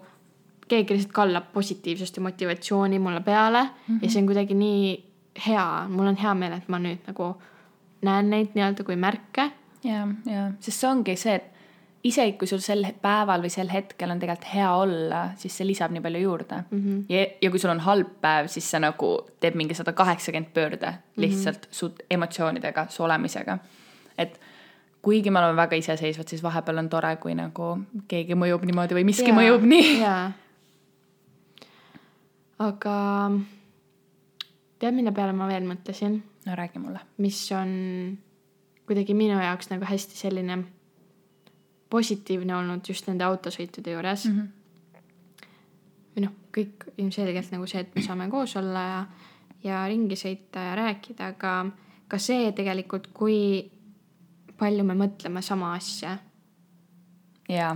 keegi lihtsalt kallab positiivsust ja motivatsiooni mulle peale mm -hmm. ja see on kuidagi nii hea, mul on hea meel, et ma nüüd nagu näen neid nii-öelda kui märke. ja, ja, sest see ongi see, et isegi kui sul sel päeval või sel hetkel on tegelikult hea olla, siis see lisab nii palju juurde mm. -hmm. ja, ja kui sul on halb päev, siis see nagu teeb mingi sada kaheksakümmend pöörde lihtsalt mm -hmm. su emotsioonidega, su olemisega. et kuigi me oleme väga iseseisvad, siis vahepeal on tore, kui nagu keegi mõjub niimoodi või miski Jaa, mõjub nii. jaa. aga tead, mille peale ma veel mõtlesin, no räägi mulle. mis on kuidagi minu jaoks nagu hästi selline positiivne olnud just nende autosõitude juures mm. -hmm. või noh, kõik ilmselgelt nagu see, et me saame koos olla ja, ja ringi sõita ja rääkida, aga ka see tegelikult, kui palju me mõtleme sama asja jaa,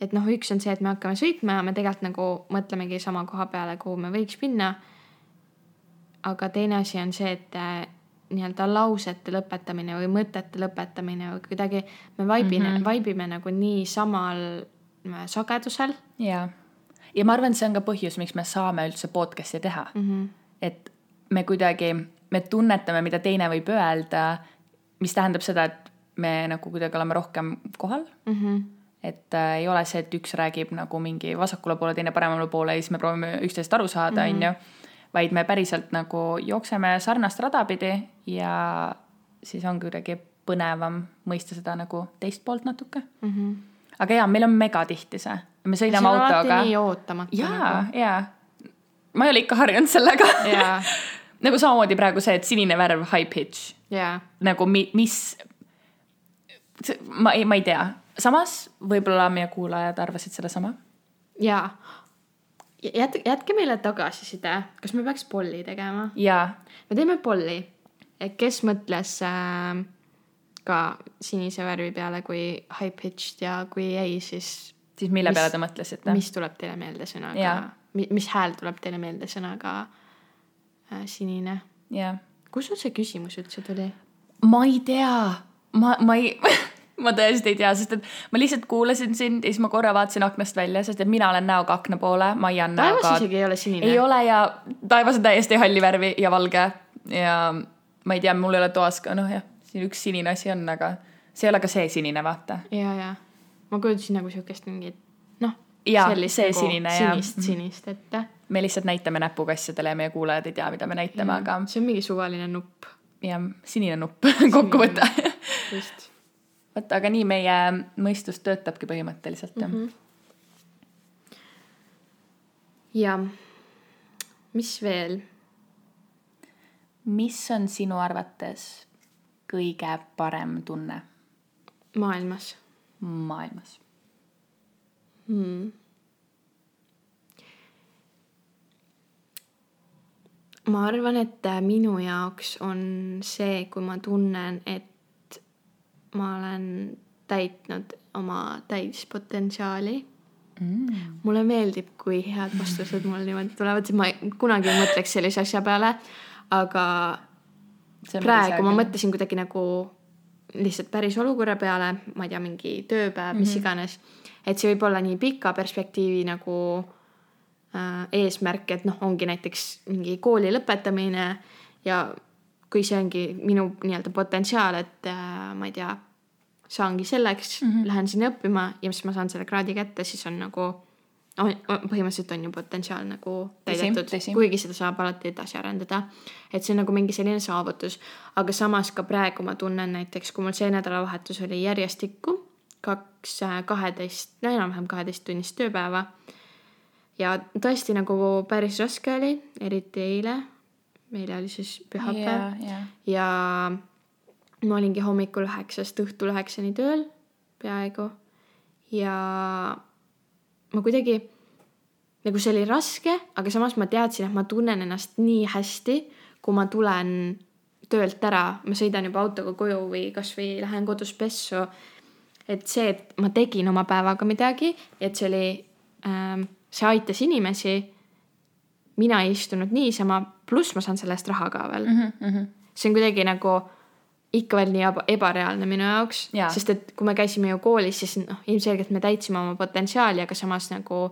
et noh, üks on see, et me hakkame sõitma ja me tegelikult nagu mõtlemegi sama koha peale, kuhu me võiks minna. Aga teine asi on see, et äh, nii-öelda lausete lõpetamine või mõtete lõpetamine või kuidagi me vaibime mm, -hmm. vaibime nagu nii samal äh, sagedusel jaa. ja ma arvan, et see on ka põhjus, miks me saame üldse podcast'i teha mm. -hmm. et me kuidagi, me tunnetame, mida teine võib öelda, mis tähendab seda, et me nagu kuidagi oleme rohkem kohal mm. -hmm. et äh, ei ole see, et üks räägib nagu mingi vasakule poole, teine paremale poole ja siis me proovime üksteisest aru saada, on ju. Vaid me päriselt nagu jookseme sarnast rada pidi ja siis on kuidagi põnevam mõista seda nagu teist poolt natuke mm. -hmm. aga jaa, meil on megatihti see, me sõidame autoga. nii ootamatu nagu. jaa, jaa. ma ei ole ikka harjunud sellega jaa, nagu samamoodi praegu see, et sinine värv high pitch jaa, nagu mi, mis, ma ei, ma ei tea, samas võib-olla meie kuulajad arvasid sedasama. jaa. jät-, jätke meile tagasiside, kas me peaks polli tegema? jaa, me teeme polli, kes mõtles äh, ka sinise värvi peale kui high pitched ja kui ei, siis siis mille Mis- peale te mõtlesite? mis tuleb teile meelde sõnaga Jaa., mis hääl tuleb teile meelde sõnaga äh, sinine? jaa. kust sul see küsimus üldse tuli? ma ei tea, ma, ma ei ma tõesti ei tea, sest et ma lihtsalt kuulasin sind ja siis ma korra vaatasin aknast välja, sest et mina olen näoga akna poole, Maia on taevas näoga. isegi ei ole sinine. ei ole ja taevas on täiesti halli värvi ja valge ja ma ei tea, mul ei ole toas ka, noh jah, siin üks sinine asi on, aga see ei ole ka see sinine, vaata. ja, ja ma kujutasin nagu siukest mingit noh, sellist see nagu sinine, jaa. sinist, sinist, et me lihtsalt näitame näpuga asjadele ja meie kuulajad ei tea, mida me näitame, aga see on mingi suvaline nupp jah, sinine nupp kokkuvõte. just. vot, aga nii meie mõistus töötabki põhimõtteliselt jah mm. -hmm. ja mis veel? mis on sinu arvates kõige parem tunne maailmas maailmas? hmm.. ma arvan, et minu jaoks on see, kui ma tunnen, et ma olen täitnud oma täispotentsiaali mm.. mulle meeldib, kui head vastused mul niimoodi tulevad, sest ma kunagi ei mõtleks sellise asja peale, aga praegu ma. mõtlesin kuidagi nagu lihtsalt päris olukorra peale, ma ei tea, mingi tööpäev mm, -hmm. mis iganes. et see võib olla nii pika perspektiivi nagu äh, eesmärk, et noh, ongi näiteks mingi kooli lõpetamine ja kui see ongi minu nii-öelda potentsiaal, et äh, ma ei tea, saangi selleks mm, -hmm. lähen sinna õppima ja siis ma saan selle kraadi kätte, siis on nagu on, põhimõtteliselt on ju potentsiaal nagu täidetud, kuigi seda saab alati edasi arendada. et see on nagu mingi selline saavutus, aga samas ka praegu ma tunnen näiteks, kui mul see nädalavahetus oli järjestikku kaks äh, kaheteist, no enam-vähem kaheteisttunnist tööpäeva. ja tõesti nagu päris raske oli, eriti eile. Eile oli siis pühapäev yeah, yeah. ja ma olingi hommikul üheksast õhtul üheksani tööl peaaegu ja ma kuidagi, nagu see oli raske, aga samas ma teadsin, et ma tunnen ennast nii hästi, kui ma tulen töölt ära, ma sõidan juba autoga koju või kasvõi lähen kodus pessu. et see, et ma tegin oma päevaga midagi, et see oli ähm,, see aitas inimesi. Mina ei istunud niisama, pluss ma saan selle eest raha ka veel mm. -hmm. see on kuidagi nagu ikka veel nii ebareaalne minu jaoks, sest et kui me käisime ju koolis, siis noh, ilmselgelt me täitsime oma potentsiaali, aga samas nagu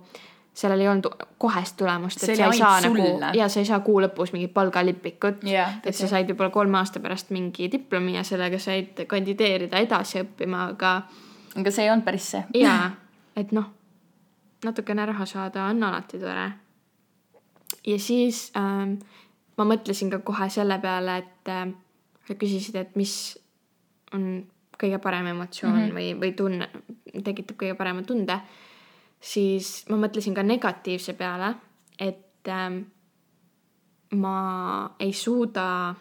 sellel ei olnud kohest tulemust, et sa ei saa nagu ja sa ei saa kuu lõpus mingit palgalipikut yeah,. et sa said võib-olla kolme aasta pärast mingi diplomi ja sellega said kandideerida edasi õppima, aga. aga see ei olnud päris see. jaa, et noh, natukene raha saada on alati tore. Ja siis ähm, ma mõtlesin ka kohe selle peale, et äh, sa küsisid, et mis on kõige parem emotsioon mm -hmm. või, või tunne, tekitab kõige parema tunde, siis ma mõtlesin ka negatiivse peale, et ähm, ma ei suuda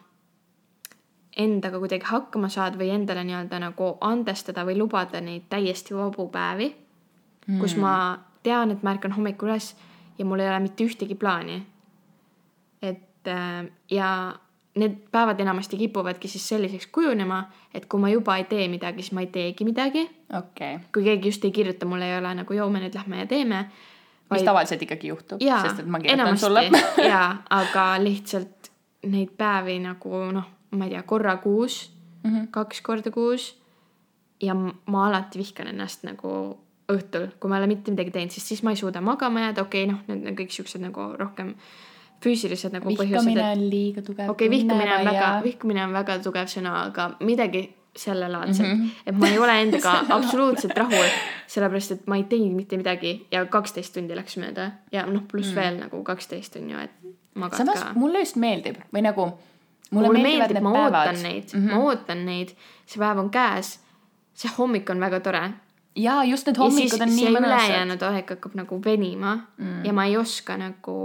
endaga kuidagi hakkama saada või endale nii-öelda nagu andestada või lubada neid täiesti vabu päevi mm., kus ma tean, et ma ärkan hommikul üles ja mul ei ole mitte ühtegi plaani. et äh, ja need päevad enamasti kipuvadki siis selliseks kujunema, et kui ma juba ei tee midagi, siis ma ei teegi midagi okay.. kui keegi just ei kirjuta mulle, ei ole nagu joo, me nüüd lähme ja teeme. mis vaid... tavaliselt ikkagi juhtub, sest et ma kirjutan sulle jaa, aga lihtsalt neid päevi nagu noh, ma ei tea, korra kuus mm, -hmm. kaks korda kuus. ja ma alati vihkan ennast nagu õhtul, kui ma ei ole mitte midagi teinud, sest siis ma ei suuda magama jääda, okei okay,, noh, need on kõik siuksed nagu rohkem füüsilised nagu vihkamine põhjused. vihkamine on liiga tugev. okei okay,, vihkamine on väga, vihkamine on väga tugev sõna, aga midagi sellelaadset mm, -hmm. et ma ei ole endaga absoluutselt rahul, sellepärast et ma ei teinud mitte midagi ja kaksteist tundi läks mööda ja noh, pluss mm. veel nagu kaksteist on ju, et magad samas ka. mulle just meeldib või nagu. mulle, mulle meeldib, ma päevad. ootan neid mm, -hmm. ma ootan neid, see päev on käes. see hommik on väga tore. Jaa, just need hommikud on nii mõnusad. ülejäänud aeg hakkab nagu venima mm. ja ma ei oska nagu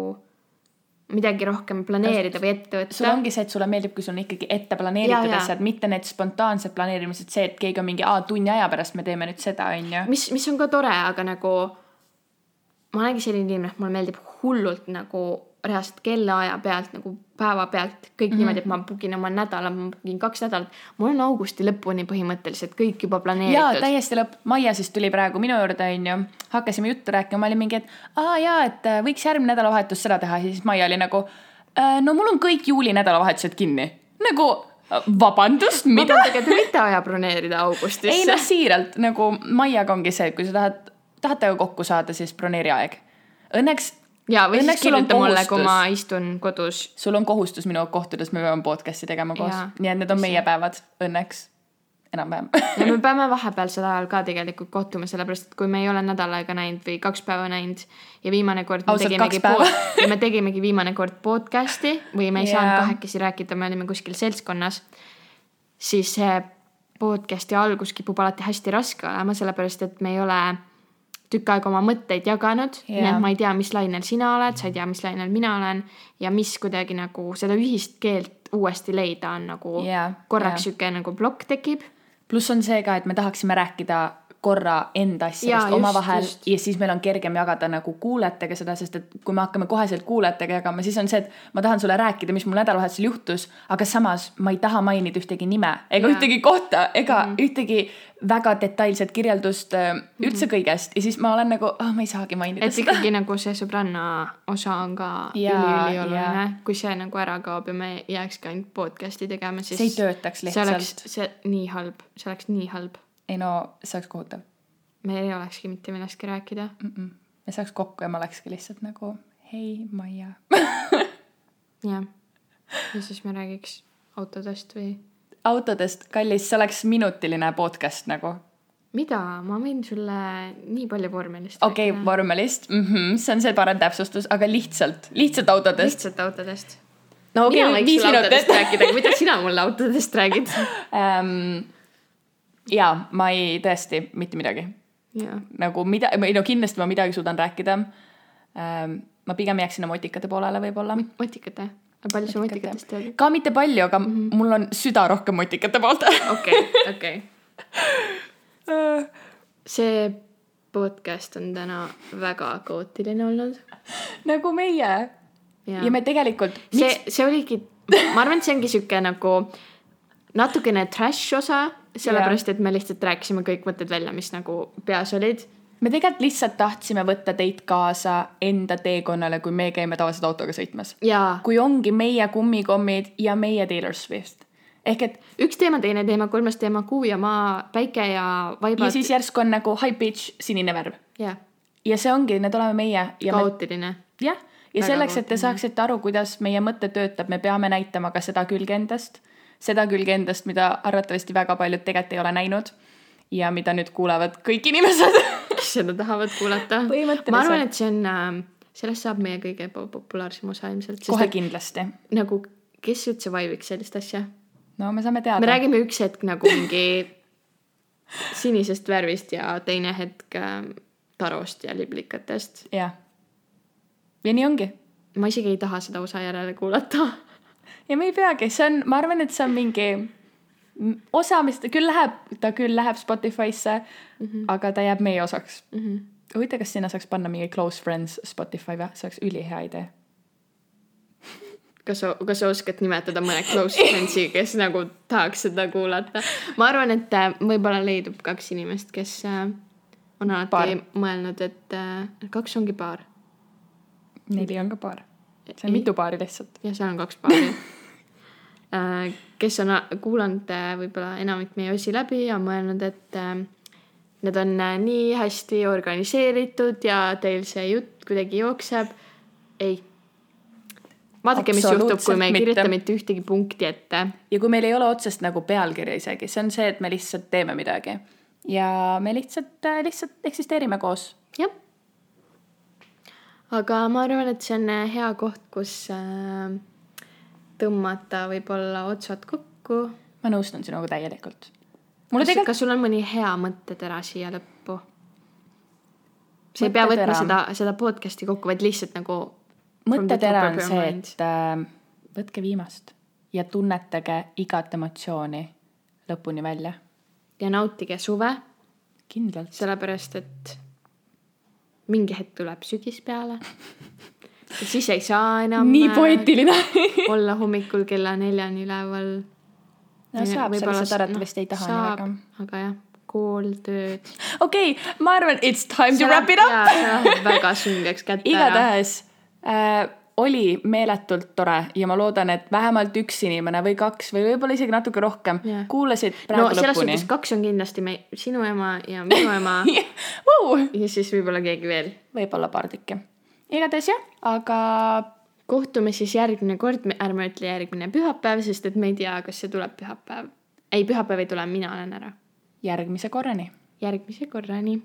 midagi rohkem planeerida või ette võtta. sul ongi see, et sulle meeldib, kui sul on ikkagi ette planeeritud asjad, mitte need spontaansed planeerimised, see, et keegi on mingi, aa, tunni aja pärast me teeme nüüd seda, on ju. mis, mis on ka tore, aga nagu ma olengi selline inimene, et mulle meeldib hullult nagu reaalselt kellaaja pealt nagu päeva pealt kõik mm -hmm. niimoodi, et ma book in oma nädala, ma book in kaks nädalat. mul on augusti lõpuni põhimõtteliselt kõik juba planeeritud. jaa, täiesti lõpp. Maia siis tuli praegu minu juurde, onju. hakkasime juttu rääkima, ma olin mingi, et aa jaa, et äh, võiks järgmine nädalavahetus seda teha, siis Maia oli nagu äh, no mul on kõik juuli nädalavahetused kinni. nagu äh, vabandust, mida? vabandage, te võite aja broneerida augustisse. ei noh, siiralt nagu Maiaga ongi see, et kui sa tahad, tahate kokku saada, siis broneeri aeg. Õnneks ja, või Õnneks siis kirjuta mulle, kui ma istun kodus. sul on kohustus minuga kohtudes, me peame podcast'i tegema koos. nii et need on meie päevad, õnneks. enam-vähem ja me peame vahepealsel ajal ka tegelikult kohtuma, sellepärast et kui me ei ole nädal aega näinud või kaks päeva näinud ja viimane kord me Ausalt, tegimegi pod, me tegimegi viimane kord podcast'i või me ei yeah. saanud kahekesi rääkida, me olime kuskil seltskonnas, siis see podcast'i algus kipub alati hästi raske olema, sellepärast et me ei ole tükk aega oma mõtteid jaganud yeah., nii et ma ei tea, mis lainel sina oled, sa ei tea, mis lainel mina olen ja mis kuidagi nagu seda ühist keelt uuesti leida on nagu yeah, korraks yeah. sihuke nagu plokk tekib. pluss on see ka, et me tahaksime rääkida korra enda asjadest omavahel ja siis meil on kergem jagada nagu kuulajatega seda, sest et kui me hakkame koheselt kuulajatega jagama, siis on see, et ma tahan sulle rääkida, mis mul nädalavahetusel juhtus, aga samas ma ei taha mainida ühtegi nime ega Jaa. ühtegi kohta ega mm -hmm. ühtegi väga detailset kirjeldust äh, üldse mm -hmm. kõigest ja siis ma olen nagu oh,, ma ei saagi mainida et seda. ikkagi nagu see sõbranna osa on ka üliülioluline kui see nagu ära kaob ja me jääkski ainult podcast'i tegema, siis see ei töötaks see oleks lihtsalt. see nii halb, see oleks nii halb. Ei no see oleks kohutav meil ei olekski mitte millestki rääkida. mm. -mm. me saaks kokku ja ma olekski lihtsalt nagu hei, Maia. jah. ja siis me räägiks autodest või autodest, kallis, see oleks minutiline podcast nagu mida, ma võin sulle nii palju vormelist okei okay,, vormelist mm, -hmm, see on see parem täpsustus, aga lihtsalt, lihtsalt autodest. lihtsalt autodest. no okei, võiks viis minutit. rääkida, aga mida sina mulle autodest räägid? um,. jaa, ma ei, tõesti mitte midagi. nagu mida, ei no kindlasti ma midagi suudan rääkida um,. ma pigem jääksin oma motikate poolele võib-olla. motikate. palju sa motikatest tead? ka mitte palju, aga mm -hmm. mul on süda rohkem motikate poolt okei, okei. see podcast on täna väga kaootiline olnud. nagu meie. ja, me tegelikult. see, see oligi, ma arvan, et see ongi sihuke nagu natukene trash osa, sellepärast et me lihtsalt rääkisime kõik mõtted välja, mis nagu peas olid. me tegelikult lihtsalt tahtsime võtta teid kaasa enda teekonnale, kui me käime tavaliselt autoga sõitmas. ja kui ongi meie kummikommid ja meie Taylor Swift. ehk et üks teema, teine teema, kolmas teema, kuu ja maa, päike ja vaibad. ja siis järsku on nagu high pitch sinine värv ja see ongi, need oleme meie ja me kaootiline. jah, ja Väga selleks, et te saaksite aru, kuidas meie mõte töötab, me peame näitama ka seda külge endast, seda külge endast, mida arvatavasti väga paljud tegelikult ei ole näinud ja mida nüüd kuulevad kõik inimesed kes seda tahavad kuulata. Ma arvan, et see on äh,, sellest saab meie kõige po- populaarsem osa ilmselt. kohe kindlasti. nagu, kes üldse vaiviks sellist asja? no me saame teada me. räägime üks hetk nagu mingi sinisest värvist ja teine hetk äh, tarost ja liblikatest. jah. ja nii ongi ma isegi ei taha seda osa järele kuulata. ja me ei peagi, see on, ma arvan, et see on mingi osa, mis ta küll läheb, ta küll läheb Spotify'sse mm, -hmm. aga ta jääb meie osaks mm. -hmm. huvitav, kas sinna saaks panna mingi close friends Spotify või, see oleks ülihea idee. kas sa, kas sa oskad nimetada mõne close friends'i, kes nagu tahaks seda kuulata? ma arvan, et äh, võib-olla leidub kaks inimest, kes äh, on alati Paar. mõelnud, et äh, kaks ongi paar neli on ka paar. See on mitu paari lihtsalt. ja seal on kaks paari. kes on kuulanud äh, võib-olla enamik meie osi läbi ja mõelnud, et äh, need on äh, nii hästi organiseeritud ja teil see jutt kuidagi jookseb. ei. vaadake, mis juhtub, kui me ei mitte. kirjuta mitte ühtegi punkti ette. ja kui meil ei ole otsest nagu pealkirja isegi, see on see, et me lihtsalt teeme midagi ja me lihtsalt, lihtsalt eksisteerime koos. jah. Aga ma arvan, et see on äh, hea koht, kus äh, tõmmata võib-olla otsad kokku. ma nõustun sinuga täielikult. mulle kas, tegelikult, kas sul on mõni hea mõttetera siia lõppu? sa ei pea võtma seda, seda podcast'i kokku, vaid lihtsalt nagu. mõttetera on see, et äh, võtke viimast ja tunnetage igat emotsiooni lõpuni välja. ja nautige suve, kindlalt. sellepärast et mingi hetk tuleb sügis peale. siis ei saa enam nii äh, poeetiline. olla hommikul kella neljani üleval. no saab, sa lihtsalt arvatavasti ei taha nii saab, väga. aga jah, kool, tööd. okei okay,, ma arvan, it's time to wrap it up. väga süngeks kätte igatahes äh, oli meeletult tore ja ma loodan, et vähemalt üks inimene või kaks või võib-olla isegi natuke rohkem Jah. kuulasid no praegu selles lõpuni kaks on kindlasti me, sinu ema ja minu ema wow. ja siis võib-olla keegi veel. võib-olla paar tükki. igatahes jah, aga kohtume siis järgmine kord, ärme ütle järgmine pühapäev, sest et me ei tea, kas see tuleb pühapäev. ei, pühapäev ei tule, mina olen ära. järgmise korrani järgmise korrani